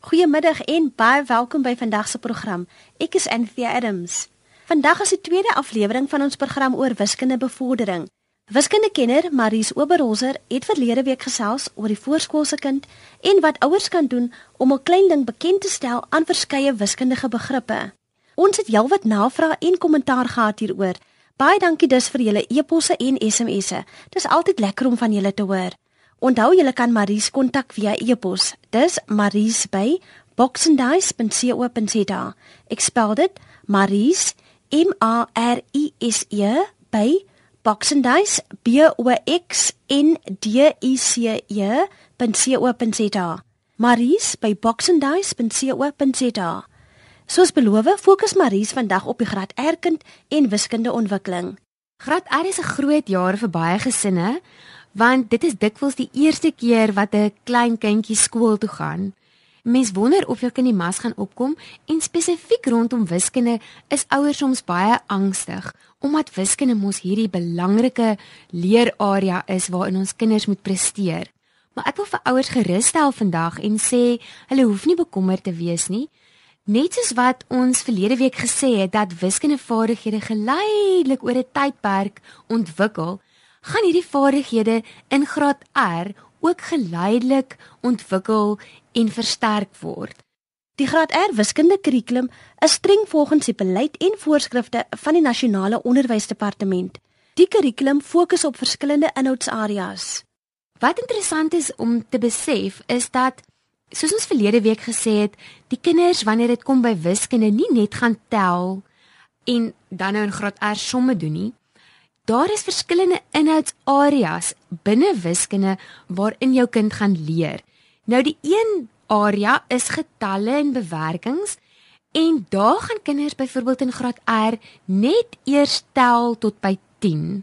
Goeiemiddag en baie welkom by vandag se program. Ek is Anthea Adams. Vandag is die tweede aflewering van ons program oor wiskunde bevordering. Wiskundekenner Maries Oberholzer het verlede week gesels oor die voorskoolse kind en wat ouers kan doen om 'n klein ding bekend te stel aan verskeie wiskundige begrippe. Ons het heelwat navrae en kommentaar gehad hieroor. Baie dankie dus vir julle e-posse en SMS'e. Dis altyd lekker om van julle te hoor. Onthou julle kan Maries kontak via e-pos. Dis maries@boxandice.co.za. Ek spel dit Maries M A R I S E by boxandice b o x n d i c e.co.za. Maries by boxandice.co.za. Soos beloof, fokus Maries vandag op die graad R kind en wiskunde ontwikkeling. Graad R is 'n groot jaar vir baie gesinne want dit is dikwels die eerste keer wat 'n klein kindjie skool toe gaan. Mens wonder of jou kind die mas gaan opkom en spesifiek rondom wiskunde is ouers soms baie angstig omdat wiskunde mos hierdie belangrike leerarea is waarin ons kinders moet presteer. Maar ek wil vir ouers gerus stel vandag en sê hulle hoef nie bekommerd te wees nie. Net soos wat ons verlede week gesê het dat wiskundevaardighede geleidelik oor 'n tydperk ontwikkel, gaan hierdie vaardighede in graad R ook geleidelik ontwikkel en versterk word. Die graad R wiskunde kurrikulum is streng volgens die beleid en voorskrifte van die nasionale onderwysdepartement. Die kurrikulum fokus op verskillende inhoudsareas. Wat interessant is om te besef is dat soos ons verlede week gesê het, die kinders wanneer dit kom by wiskunde nie net gaan tel en dan nou in graad R somme doen nie, Daar is verskillende inhoudsareas binne wiskunde waarin jou kind gaan leer. Nou die een area is getalle en bewerkings en daar gaan kinders byvoorbeeld in graad R net eers tel tot by 10.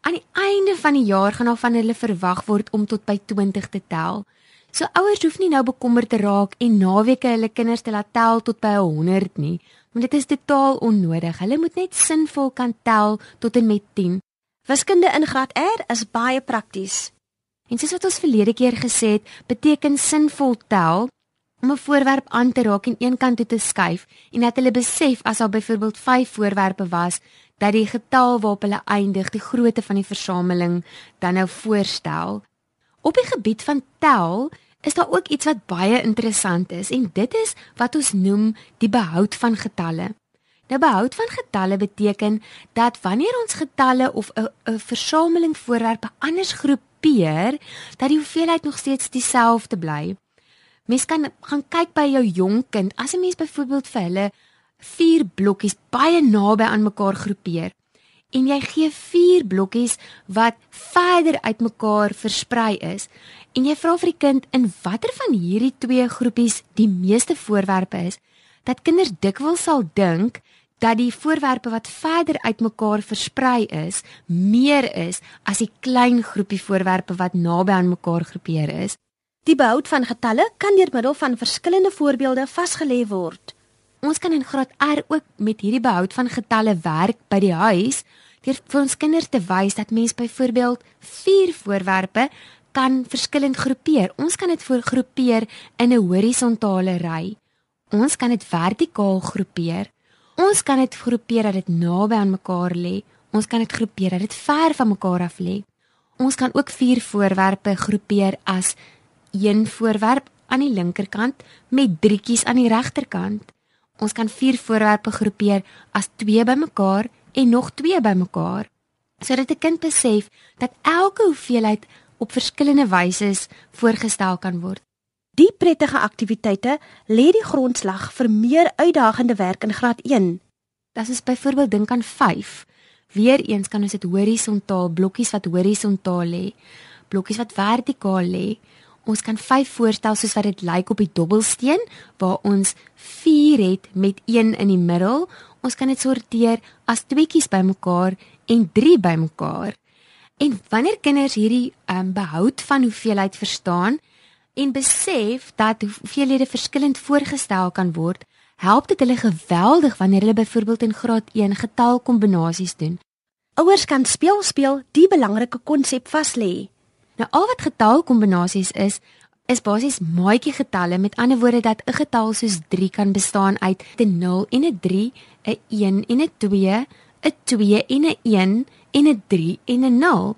Aan die einde van die jaar gaan al van hulle verwag word om tot by 20 te tel. So ouers hoef nie nou bekommerd te raak en naweke hulle kinders te laat tel tot by 100 nie want dit is totaal onnodig. Hulle moet net sinvol kan tel tot en met 10. Wiskunde in graad R is baie prakties. En soos wat ons verlede keer gesê het, beteken sinvol tel om 'n voorwerp aan te raak en een kant toe te skuif en dat hulle besef as daar byvoorbeeld 5 voorwerpe was, dat die getal waarop hulle eindig die grootte van die versameling dan nou voorstel. Op die gebied van tel is daar ook iets wat baie interessant is en dit is wat ons noem die behoud van getalle. Nou behoud van getalle beteken dat wanneer ons getalle of 'n versameling voorwerpe anders groepeer, dat die hoeveelheid nog steeds dieselfde bly. Mens kan gaan kyk by jou jong kind as 'n mens byvoorbeeld vir hulle vier blokkies baie naby aan mekaar groepeer en jy gee vier blokkies wat verder uitmekaar versprei is en jy vra vir die kind in watter van hierdie twee groepies die meeste voorwerpe is dat kinders dikwels sal dink dat die voorwerpe wat verder uitmekaar versprei is meer is as die klein groepie voorwerpe wat naby aan mekaar groepeer is. Die behoud van getalle kan deur middel van verskillende voorbeelde vasgelê word. Ons kan in graad R ook met hierdie behoud van getalle werk by die huis deur vir ons kinders te wys dat mens byvoorbeeld vier voorwerpe kan verskillend groepeer. Ons kan dit voorgroepeer in 'n horisontale ry. Ons kan dit vertikaal groepeer. Ons kan dit groepeer dat dit naby aan mekaar lê. Ons kan dit groepeer dat dit ver van mekaar af lê. Ons kan ook vier voorwerpe groepeer as een voorwerp aan die linkerkant met drietjies aan die regterkant. Ons kan vier voorwerpe groepeer as twee bymekaar en nog twee bymekaar sodat 'n kind besef dat elke hoeveelheid op verskillende wyse voorgestel kan word. Die prettige aktiwiteite lê die grondslag vir meer uitdagende werk in graad 1. Das is byvoorbeeld dink aan 5. Weereens kan ons dit horisontaal blokkies wat horisontaal lê, blokkies wat vertikaal lê. Ons kan 5 voorstel soos wat dit lyk op die dobbelsteen waar ons 4 het met 1 in die middel ons kan dit sorteer as tweetjies bymekaar en drie bymekaar. En wanneer kinders hierdie um, behoud van hoeveelheid verstaan en besef dat hoeveelhede verskillend voorgestel kan word, help dit hulle geweldig wanneer hulle byvoorbeeld in graad 1 getalkombinasies doen. Ouers kan speel speel die belangrike konsep vas lê. Nou al wat getalkombinasies is, is basies maatjie getalle, met ander woorde dat 'n getal soos 3 kan bestaan uit 'n 0 en 'n 3, 'n 1 en 'n 2, 'n 2 en 'n 1 en 'n 3 en 'n 0.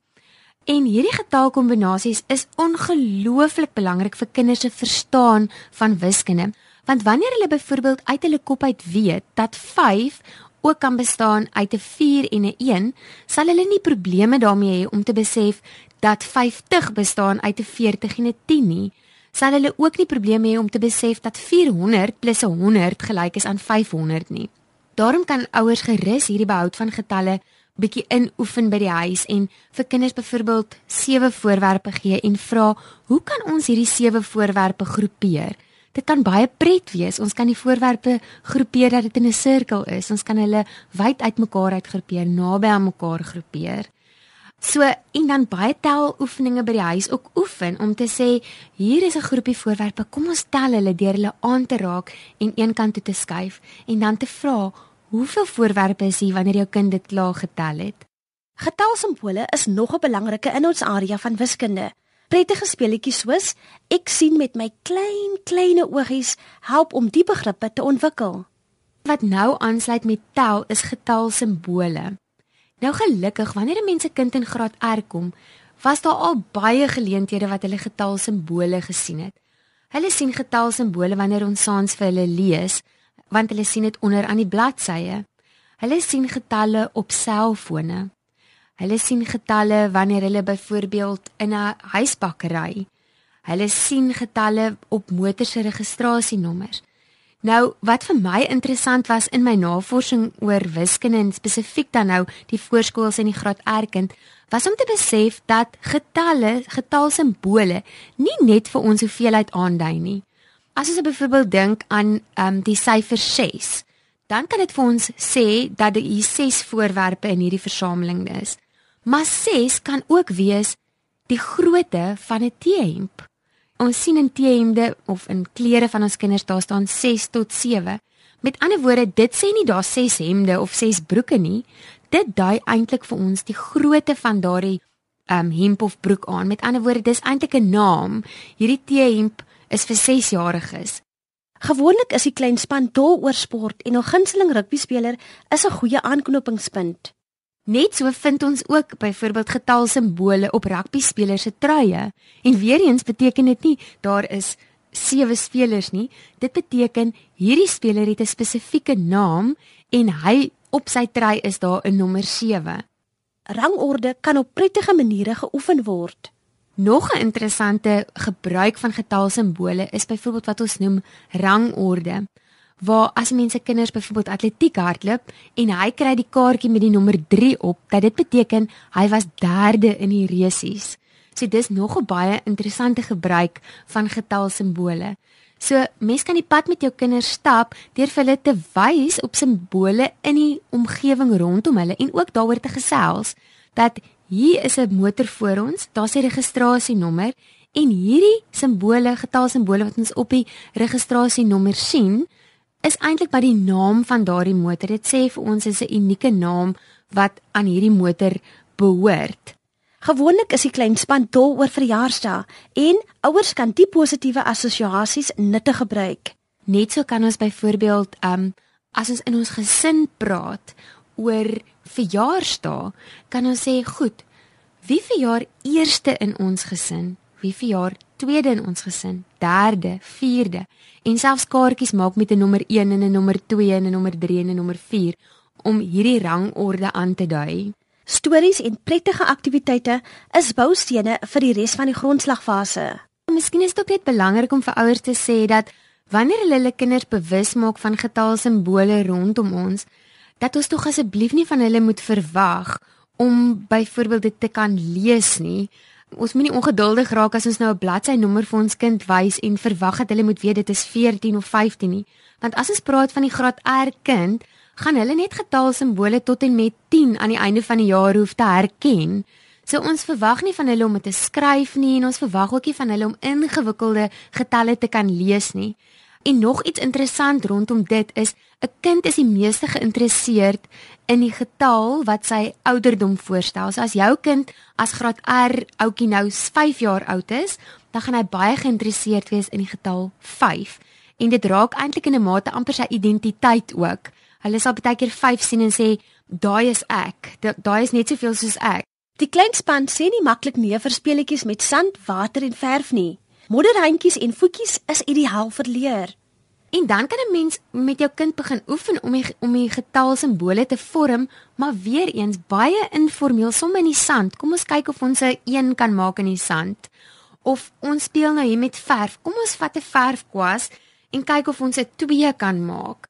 En hierdie getalkombinasies is ongelooflik belangrik vir kinders se verstaan van wiskunde, want wanneer hulle byvoorbeeld uit hulle kop uit weet dat 5 ook kan bestaan uit 'n 4 en 'n 1, sal hulle nie probleme daarmee hê om te besef dat 50 bestaan uit 'n 40 en 'n 10 nie. Sal hulle ook nie probleme hê om te besef dat 400 plus 'n 100 gelyk is aan 500 nie. Daarom kan ouers gerus hierdie behoud van getalle bietjie inoefen by die huis en vir kinders byvoorbeeld sewe voorwerpe gee en vra, "Hoe kan ons hierdie sewe voorwerpe groepeer?" Dit kan baie pret wees. Ons kan die voorwerpe groepeer dat dit in 'n sirkel is. Ons kan hulle wyd uitmekaar uitgroepeer, naby aan mekaar groepeer. So en dan baie tel oefeninge by die huis ook oefen om te sê hier is 'n groepie voorwerpe, kom ons tel hulle deur hulle aan te raak en een kant toe te skuif en dan te vra hoeveel voorwerpe is hier wanneer jou kind dit klaar getel het. Getalsimbole is nog 'n belangrike in ons area van wiskunde. Prettige speletjies soos ek sien met my klein kleine oogies help om die begrippe te ontwikkel. Wat nou aansluit met tel is getalsimbole. Nou gelukkig wanneer 'n mens se kind in graad R kom, was daar al baie geleenthede wat hulle getalsimbole gesien het. Hulle sien getalsimbole wanneer ons saans vir hulle lees, want hulle sien dit onder aan die bladsye. Hulle sien getalle op selfone. Hulle sien getalle wanneer hulle byvoorbeeld in 'n huisbakkery. Hulle sien getalle op motor se registrasienommers. Nou, wat vir my interessant was in my navorsing oor wiskunde en spesifiek dan nou die voorskools en die graad R kind, was om te besef dat getalle, getalsimbole, nie net vir ons hoeveelheid aandui nie. As ons byvoorbeeld dink aan um, die syfer 6, dan kan dit vir ons sê dat daar 6 voorwerpe in hierdie versameling is. Maar 6 kan ook wees die grootte van 'n T-hemp. Ons sien in T-hemde of in klere van ons kinders daar staan 6 tot 7. Met ander woorde, dit sê nie daar 6 hemde of 6 broeke nie. Dit dui eintlik vir ons die grootte van daardie um hemp of broek aan. Met ander woorde, dis eintlik 'n naam. Hierdie T-hemp is vir 6-jariges. Gewoonlik is die klein span dol oor sport en 'n gunsteling rugby speler is 'n goeie aanknopingspunt. Net so vind ons ook byvoorbeeld getalsimbole op rugby spelers se truie. En weer eens beteken dit nie daar is sewe spelers nie. Dit beteken hierdie speler het 'n spesifieke naam en hy op sy trui is daar 'n nommer 7. Rangorde kan op prettige maniere geoefen word. Nog 'n interessante gebruik van getalsimbole is byvoorbeeld wat ons noem rangorde waar as mense kinders byvoorbeeld atletiek hardloop en hy kry die kaartjie met die nommer 3 op, dat dit beteken hy was derde in die resies. So dis nog 'n baie interessante gebruik van getalsimbole. So mens kan die pad met jou kinders stap deur vir hulle te wys op simbole in die omgewing rondom hulle en ook daaroor te gesels dat hier is 'n motor voor ons, daar's 'n registrasienommer en hierdie simbole, getalsimbole wat ons op die registrasienommer sien, is eintlik by die naam van daardie motor. Dit sê vir ons is 'n unieke naam wat aan hierdie motor behoort. Gewoonlik is die klein span dol oor verjaarsdae en ouers kan die positiewe assosiasies nuttig gebruik. Net so kan ons byvoorbeeld um as ons in ons gesin praat oor verjaarsdae, kan ons sê, "Goed, wie verjaar eerste in ons gesin? Wie verjaar tweede in ons gesin? Derde, vierde?" en selfs kaartjies maak met 'n nommer 1 en 'n nommer 2 en 'n nommer 3 en 'n nommer 4 om hierdie rangorde aan te dui. Stories en prettige aktiwiteite is boustene vir die res van die grondslagfase. Miskien is dit ook net belangrik om vir ouers te sê dat wanneer hulle hulle kinders bewus maak van getalsimbole rondom ons, dat ons tog asseblief nie van hulle moet verwag om byvoorbeeld dit te kan lees nie, ons moenie ongeduldig raak as ons nou 'n bladsy nommer vir ons kind wys en verwag dat hulle moet weet dit is 14 of 15 nie. Want as ons praat van die graad R kind, gaan hulle net getalsimbole tot en met 10 aan die einde van die jaar hoef te herken. So ons verwag nie van hulle om dit te skryf nie en ons verwag ook nie van hulle om ingewikkelde getalle te kan lees nie. En nog iets interessant rondom dit is 'n kind is die meeste geïnteresseerd in die getal wat sy ouderdom voorstel. So as jou kind as graad R ouetjie nou 5 jaar oud is, dan gaan hy baie geïnteresseerd wees in die getal 5 en dit raak eintlik in 'n mate amper sy identiteit ook. Hulle sal baie keer 5 sien en sê daai is ek. Daai is net soveel soos ek. Die klein span sê nie maklik nee vir speletjies met sand, water en verf nie. Modderhandjies en voetjies is ideaal vir leer. En dan kan 'n mens met jou kind begin oefen om die, om die getalsimbole te vorm, maar weer eens baie informeel, sommer in die sand. Kom ons kyk of ons 'n 1 kan maak in die sand. Of ons speel nou hier met verf. Kom ons vat 'n verfkwas en kyk of ons 'n 2 kan maak.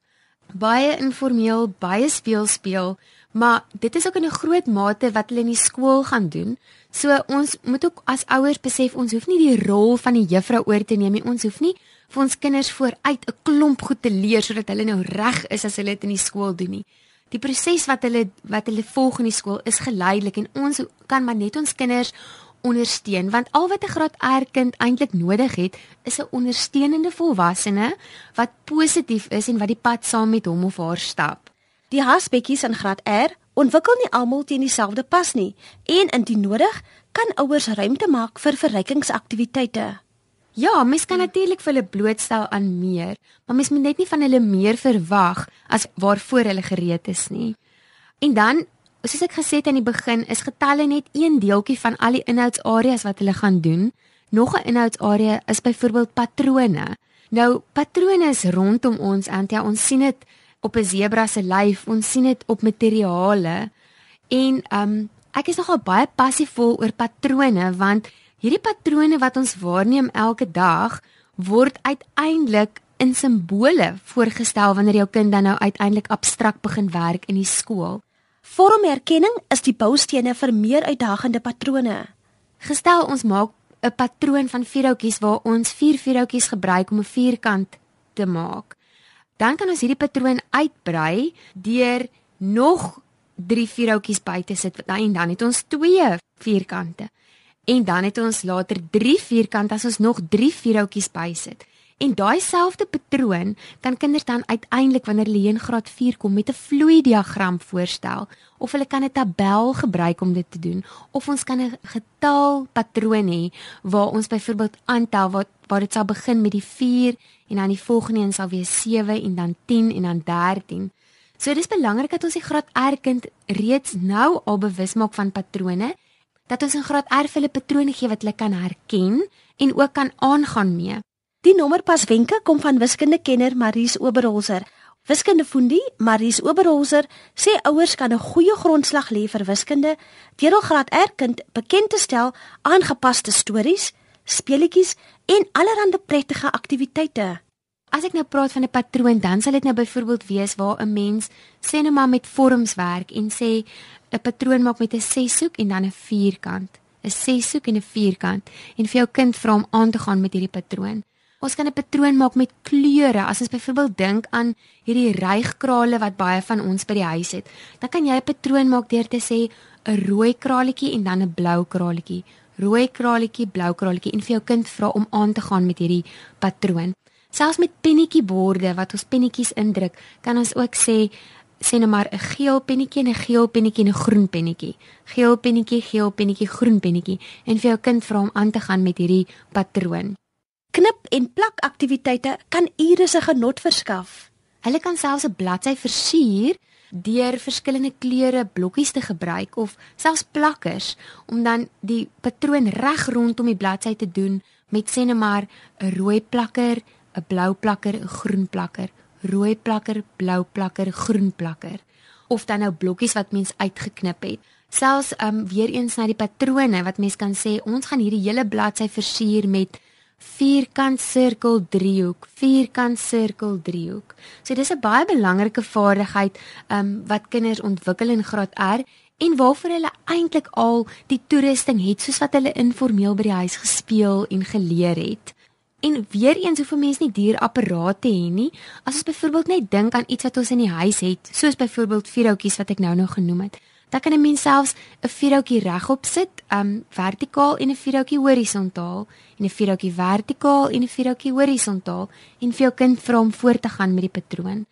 Baie informeel, baie speel speel, maar dit is ook in 'n groot mate wat hulle in die skool gaan doen. So ons moet ook as ouers besef ons hoef nie die rol van die juffrou oor te neem nie. Ons hoef nie vir ons kinders vooruit 'n klomp goed te leer sodat hulle nou reg is as hulle dit in die skool doen nie. Die proses wat hulle wat hulle volg in die skool is geleidelik en ons kan maar net ons kinders ondersteun want al wat 'n graad R kind eintlik nodig het is 'n ondersteunende volwassene wat positief is en wat die pad saam met hom of haar stap. Die hasbekkies in graad R ontwikkel nie almal teen dieselfde pas nie en indien nodig kan ouers ruimte maak vir verrykingsaktiwiteite. Ja, mens kan natuurlik vir hulle blootstel aan meer, maar mens moet net nie van hulle meer verwag as waarvoor hulle gereed is nie. En dan, soos ek gesê het aan die begin, is getalle net een deeltjie van al die inhoudsareas wat hulle gaan doen. Nog 'n inhoudsarea is byvoorbeeld patrone. Nou, patrone is rondom ons, Antia, ons sien dit op 'n sebra se lyf, ons sien dit op materiale. En um ek is nogal baie passievol oor patrone want Hierdie patrone wat ons waarneem elke dag word uiteindelik in simbole voorgestel wanneer jou kind dan nou uiteindelik abstrakt begin werk in die skool. Vormerkenning is die boustene vir meer uitdagende patrone. Gestel ons maak 'n patroon van vierhoutjies waar ons vier vierhoutjies gebruik om 'n vierkant te maak. Dan kan ons hierdie patroon uitbrei deur nog 3 vierhoutjies by te sit en dan het ons twee vierkante. En dan het ons later 3 vierkante as ons nog 3 vierhoutjies bysit. En daai selfde patroon kan kinders dan uiteindelik wanneer hulle in graad 4 kom met 'n vloei diagram voorstel of hulle kan 'n tabel gebruik om dit te doen of ons kan 'n getal patroon hê waar ons byvoorbeeld aantel wat waar dit sal begin met die 4 en dan die volgende een sal wees 7 en dan 10 en dan 13. So dis belangrik dat ons die graad R kind reeds nou al bewus maak van patrone dat ons 'n graad R hulle patrone gee wat hulle kan herken en ook kan aangaan mee. Die nommerpas wenke kom van wiskundekenner Maries Oberholzer. Wiskundefondie Maries Oberholzer sê ouers kan 'n goeie grondslag lê vir wiskunde deur hul graad R kind bekend te stel aangepaste stories, speletjies en allerlei prettige aktiwiteite. As ek nou praat van 'n patroon, dan sal dit nou byvoorbeeld wees waar 'n mens sê net maar met vorms werk en sê 'n patroon maak met 'n seshoek en dan 'n vierkant. 'n Seshoek en 'n vierkant en vir jou kind vra om aan te gaan met hierdie patroon. Ons kan 'n patroon maak met kleure. As ons byvoorbeeld dink aan hierdie rygkrale wat baie van ons by die huis het, dan kan jy 'n patroon maak deur te sê 'n rooi kraletjie en dan 'n blou kraletjie. Rooi kraletjie, blou kraletjie en vir jou kind vra om aan te gaan met hierdie patroon. Selfs met pennetjieborde wat ons pennetjies indruk, kan ons ook sê sê net maar 'n geel pennetjie en 'n geel pennetjie en 'n groen pennetjie. Geel pennetjie, geel pennetjie, groen pennetjie en vir jou kind vra om aan te gaan met hierdie patroon. En plak aktiwiteite kan ure se genot verskaf. Hulle kan selfs 'n bladsy versier deur verskillende kleure blokkies te gebruik of selfs plakkers om dan die patroon reg rondom die bladsy te doen met sê net maar 'n rooi plakker, 'n blou plakker, 'n groen plakker rooi plakker, blou plakker, groen plakker of dan nou blokkies wat mens uitgeknip het. Selfs um weer eens na die patrone wat mens kan sê ons gaan hierdie hele bladsy versier met vierkant sirkel driehoek, vierkant sirkel driehoek. So dis 'n baie belangrike vaardigheid um wat kinders ontwikkel in graad R en waarvoor hulle eintlik al die toerusting het soos wat hulle informeel by die huis gespeel en geleer het. En weer eens hoef 'n mens nie duur apparate hê nie. As ons byvoorbeeld net dink aan iets wat ons in die huis het, soos byvoorbeeld vierhoutjies wat ek nou nog genoem het. Dan kan 'n mens selfs 'n vierhoutjie regop sit, um vertikaal en 'n vierhoutjie horisontaal en 'n vierhoutjie vertikaal en 'n vierhoutjie horisontaal en vir jou kind vra om voort te gaan met die patroon.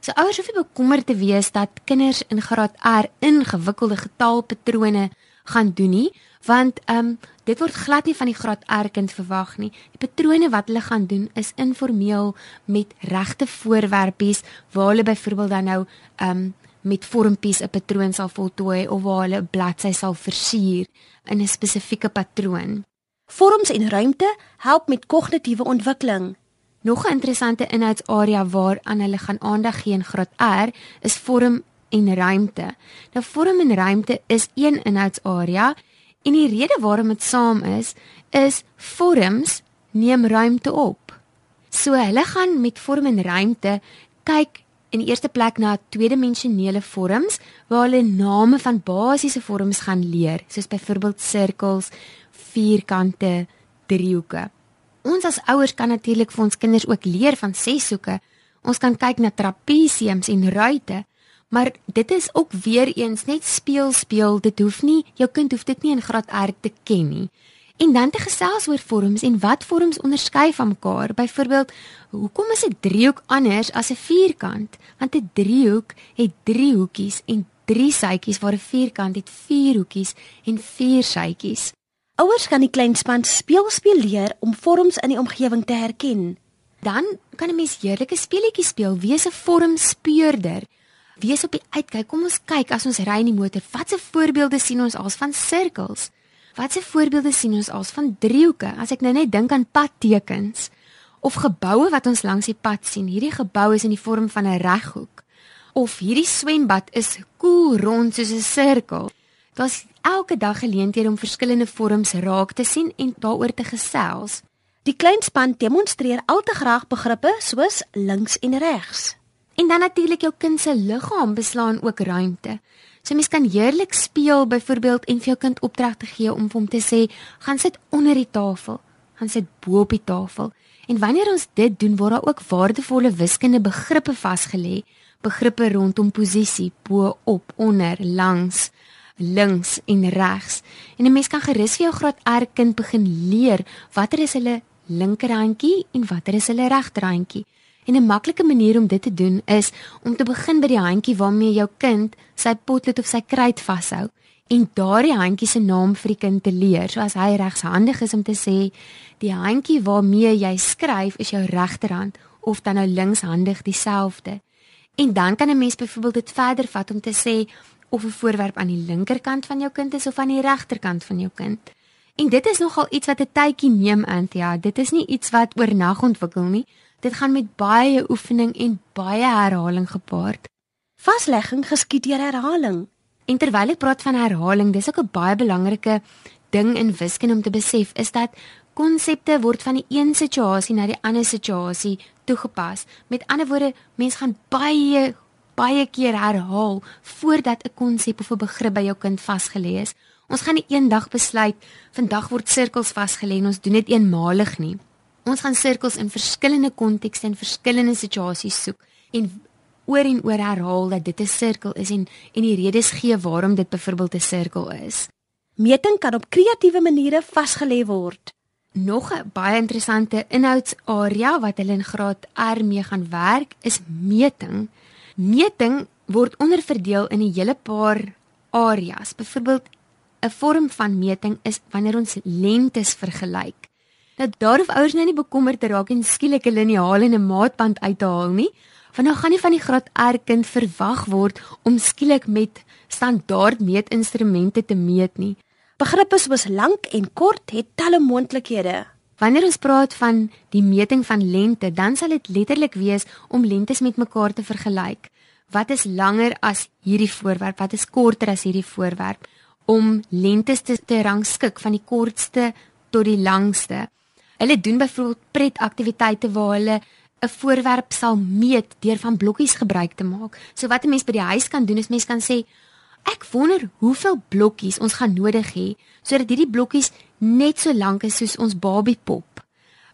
So ouers hoef nie bekommerd te wees dat kinders in graad R ingewikkelde getalpatrone gaan doen nie, Want ehm um, dit word glad nie van die graad R kind verwag nie. Die patrone wat hulle gaan doen is informeel met regte voorwerpies waar hulle byvoorbeeld dan nou ehm um, met vormpies 'n patroon sal voltooi of waar hulle 'n bladsy sal versier in 'n spesifieke patroon. Vorms en ruimte help met kognitiewe ontwikkeling. Nog 'n interessante inhoudsarea waaraan hulle gaan aandag gee in graad R is vorm en ruimte. Nou vorm en ruimte is een inhoudsarea en die rede waarom dit saam is is vorms neem ruimte op. So hulle gaan met vorm en ruimte kyk in die eerste plek na tweedimensionele vorms waar hulle name van basiese vorms gaan leer, soos byvoorbeeld sirkels, vierkante, driehoeke. Ons as ouers kan natuurlik vir ons kinders ook leer van seshoeke. Ons kan kyk na trapesiums en ruitte, Maar dit is ook weer eens net speel speel. Dit hoef nie jou kind hoef dit nie in graad R te ken nie. En dan te gesels oor vorms en wat vorms onderskei van mekaar. Byvoorbeeld, hoekom is 'n driehoek anders as 'n vierkant? Want 'n driehoek het drie hoekies en drie sytjies waar 'n vierkant het vier hoekies en vier sytjies. Ouers kan die kleinspan speel speel leer om vorms in die omgewing te herken. Dan kan 'n mens heerlike speletjies speel, wees 'n vormspeurder wees op die uitkyk. Kom ons kyk as ons ry in die motor, watse voorbeelde sien ons als van sirkels? Watse voorbeelde sien ons als van driehoeke? As ek nou net dink aan padtekens of geboue wat ons langs die pad sien. Hierdie gebou is in die vorm van 'n reghoek. Of hierdie swembad is koel rond soos 'n sirkel. Daar's elke dag geleenthede om verskillende vorms raak te sien en daaroor te gesels. Die kleinspan demonstreer al te graag begrippe soos links en regs. En dan natuurlik jou kind se liggaam beslaan ook ruimte. So mens kan heerlik speel byvoorbeeld en vir jou kind opdrag te gee om hom te sê, gaan sit onder die tafel, gaan sit bo op die tafel. En wanneer ons dit doen, word daar ook waardevolle wiskundige begrippe vasgelê, begrippe rondom posisie, bo, op, onder, langs, links en regs. En 'n mens kan gerus vir jou graad R kind begin leer watter is hulle linkerhandjie en watter is hulle regterhandjie. En 'n maklike manier om dit te doen is om te begin by die handjie waarmee jou kind sy potlood of sy kruit vashou en daardie handjie se naam vir die kind te leer. So as hy regshandig is om te sê die handjie waarmee jy skryf is jou regterhand of dan nou linkshandig dieselfde. En dan kan 'n mens byvoorbeeld dit verder vat om te sê of 'n voorwerp aan die linkerkant van jou kind is of aan die regterkant van jou kind. En dit is nogal iets wat 'n tydjie neem, Antia. Dit is nie iets wat oornag ontwikkel nie. Dit gaan met baie oefening en baie herhaling gepaard. Vaslegging geskied deur herhaling. En terwyl ek praat van herhaling, dis ook 'n baie belangrike ding in wiskunde om te besef is dat konsepte word van die een situasie na die ander situasie toegepas. Met ander woorde, mens gaan baie baie keer herhaal voordat 'n konsep of 'n begrip by jou kind vasgelê is. Ons gaan nie eendag besluit vandag word sirkels vasgelê en ons doen dit eenmalig nie. Ons gaan sirkels in verskillende kontekste en verskillende situasies soek en oor en oor herhaal dat dit 'n sirkel is en en die redes gee waarom dit byvoorbeeld 'n sirkel is. Meting kan op kreatiewe maniere vasgelê word. Nog 'n baie interessante inhoudsarea wat hulle in graad R mee gaan werk is meting. Meting word onderverdeel in 'n hele paar areas. Byvoorbeeld 'n vorm van meting is wanneer ons lengtes vergelyk dat daar hoef ouers nou nie bekommerd te raak en skielik 'n liniaal en 'n maatband uit te haal nie. Want nou gaan nie van die graad R kind verwag word om skielik met standaard meetinstrumente te meet nie. Begrippe soos lank en kort het talle moontlikhede. Wanneer ons praat van die meting van lengte, dan sal dit letterlik wees om lengtes met mekaar te vergelyk. Wat is langer as hierdie voorwerp? Wat is korter as hierdie voorwerp? Om lengtes te, te rangskik van die kortste tot die langste. Hulle doen byvoorbeeld pretaktiwiteite waar hulle 'n voorwerp sal meet deur van blokkies gebruik te maak. So wat 'n mens by die huis kan doen is mens kan sê ek wonder hoeveel blokkies ons gaan nodig hê sodat hierdie blokkies net so lank is soos ons babiepop.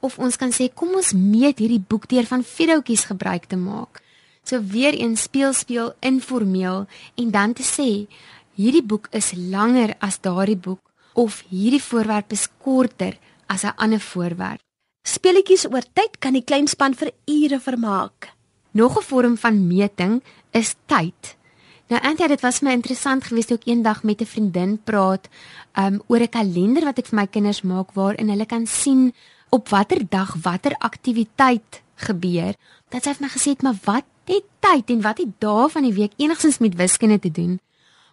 Of ons kan sê kom ons meet hierdie boek deur van vierhoutjies gebruik te maak. So weer een speel speel informeel en dan te sê hierdie boek is langer as daardie boek of hierdie voorwerp is korter as 'n ander voorwerp. Speletjies oor tyd kan die kleinspan vir ure vermaak. Nog 'n vorm van meting is tyd. Nou Anthea, dit was my interessant geweest toe ek eendag met 'n vriendin praat um oor 'n kalender wat ek vir my kinders maak waarin hulle kan sien op watter dag watter aktiwiteit gebeur. Dat sy het my gesê, "Maar wat het tyd en wat het dae van die week enigstens met wiskunde te doen?"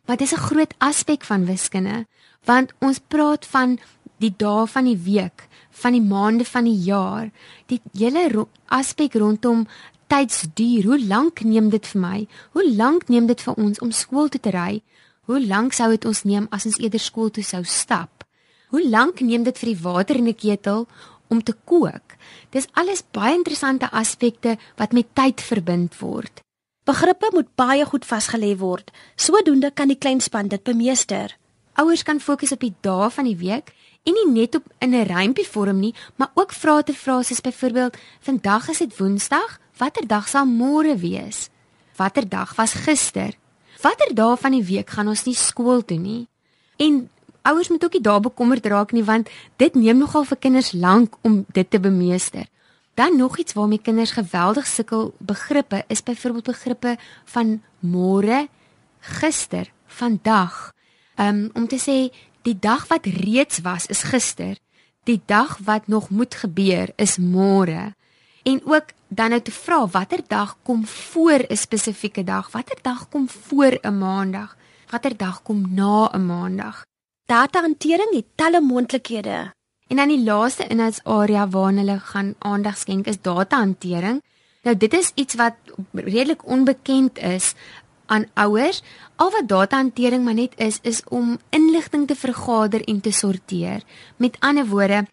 Maar dis 'n groot aspek van wiskunde, want ons praat van die dae van die week, van die maande van die jaar, die hele ro aspek rondom tydsduur. Hoe lank neem dit vir my? Hoe lank neem dit vir ons om skool toe te ry? Hoe lank sou dit ons neem as ons eerder skool toe sou stap? Hoe lank neem dit vir die water in 'n ketel om te kook? Dis alles baie interessante aspekte wat met tyd verbind word. Begrippe moet baie goed vasgelê word. Sodoende kan die kleinspan dit bemeester. Ouers kan fokus op die dae van die week en nie net op in 'n rympie vorm nie, maar ook vrae te vra soos byvoorbeeld: "Vandag is dit Woensdag, watter dag sal môre wees? Watter dag was gister? Watter dae van die week gaan ons nie skool toe nie?" En ouers moet ook nie daar bekommerd raak nie want dit neem nogal vir kinders lank om dit te bemeester. Dan nog iets waarmee kinders geweldig sukkel begrippe is byvoorbeeld begrippe van môre, gister, vandag. Um om te sê die dag wat reeds was is gister. Die dag wat nog moet gebeur is môre. En ook dan nou te vra watter dag kom voor 'n spesifieke dag? Watter dag kom voor 'n maandag? Watter dag kom na 'n maandag? Datahantering het talle moontlikhede. En dan die laaste inhoudsarea waarna hulle gaan aandag skenk is datahantering. Nou dit is iets wat redelik onbekend is aan ouers. Al wat datahantering maar net is, is om inligting te vergader en te sorteer. Met ander woorde,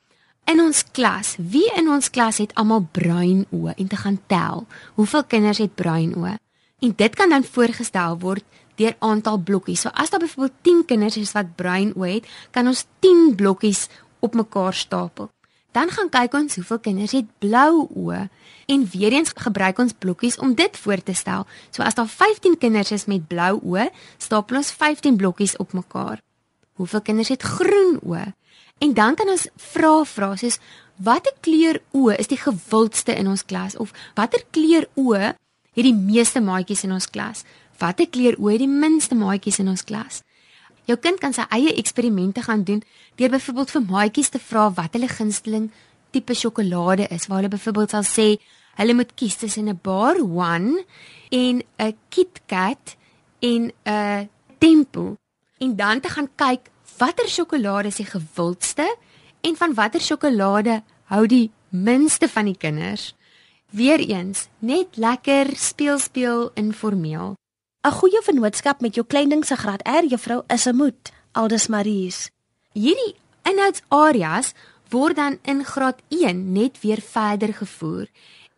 in ons klas, wie in ons klas het almal bruin oë en te gaan tel. Hoeveel kinders het bruin oë? En dit kan dan voorgestel word deur aantal blokkies. So as daar byvoorbeeld 10 kinders is wat bruin oë het, kan ons 10 blokkies op mekaar stapel. Dan gaan kyk ons hoeveel kinders het blou oë en weer eens gebruik ons blokkies om dit voor te stel. So as daar 15 kinders is met blou oë, stapel ons 15 blokkies op mekaar. Hoeveel kinders het groen oë? En dan kan ons vra vra soos watter kleur oë is die gewildste in ons klas of watter kleur oë het die meeste maatjies in ons klas? Watter kleur oë het die minste maatjies in ons klas? Jou kind kan sy eie eksperimente gaan doen deur byvoorbeeld vir maatjies te vra wat hulle gunsteling tipe sjokolade is. Waar hulle byvoorbeeld sal sê hulle moet kies tussen 'n Bar One en 'n KitKat en 'n Tempo. En dan te gaan kyk watter sjokolade is die gewildste en van watter sjokolade hou die minste van die kinders. Weereens, net lekker speel speel informeel. 'n Goeie vennootskap met jou kleinding se graad R juffrou is 'n moed, Aldus Maries. Hierdie inhoudsareas word dan in graad 1 net weer verder gevoer.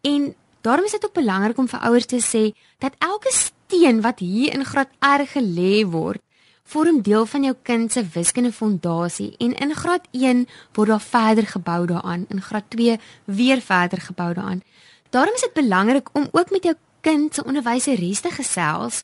En daarom is dit ook belangrik om vir ouers te sê dat elke steen wat hier in graad R gelê word, vorm deel van jou kind se wiskunde fondasie en in graad 1 word daar verder gebou daaraan, in graad 2 weer verder gebou daaraan. Daarom is dit belangrik om ook met jou kind se onderwyseres te gesels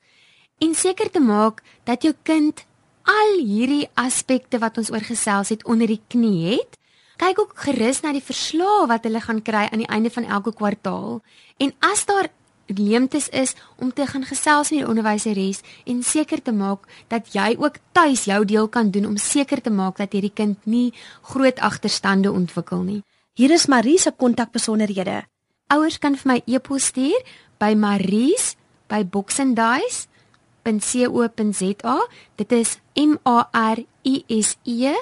en seker te maak dat jou kind al hierdie aspekte wat ons oor gesels het onder die knie het. Kyk ook gerus na die verslae wat hulle gaan kry aan die einde van elke kwartaal en as daar leemtes is om te gaan gesels met die onderwyseres en seker te maak dat jy ook tuis jou deel kan doen om seker te maak dat hierdie kind nie groot agterstande ontwikkel nie. Hier is Marie se kontakbesonderhede. Ouers kan vir my e-pos stuur by maries@boxendice.co.za. Dit is M A R I S E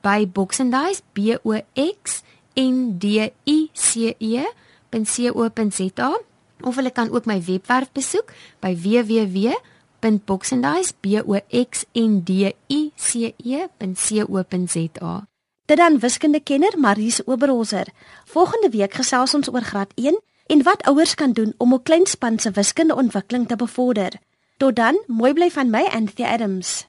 by boxendice b o x n d i c e.co.za of hulle kan ook my webwerf besoek by www.boxendice.co.za. Dit dan wiskundekenner Maries Oberholzer. Volgende week gesels ons oor graad 1 en wat ouers kan doen om 'n klein span se wiskundeontwikkeling te bevorder. Tot dan, mooi bly van my Anthea Adams.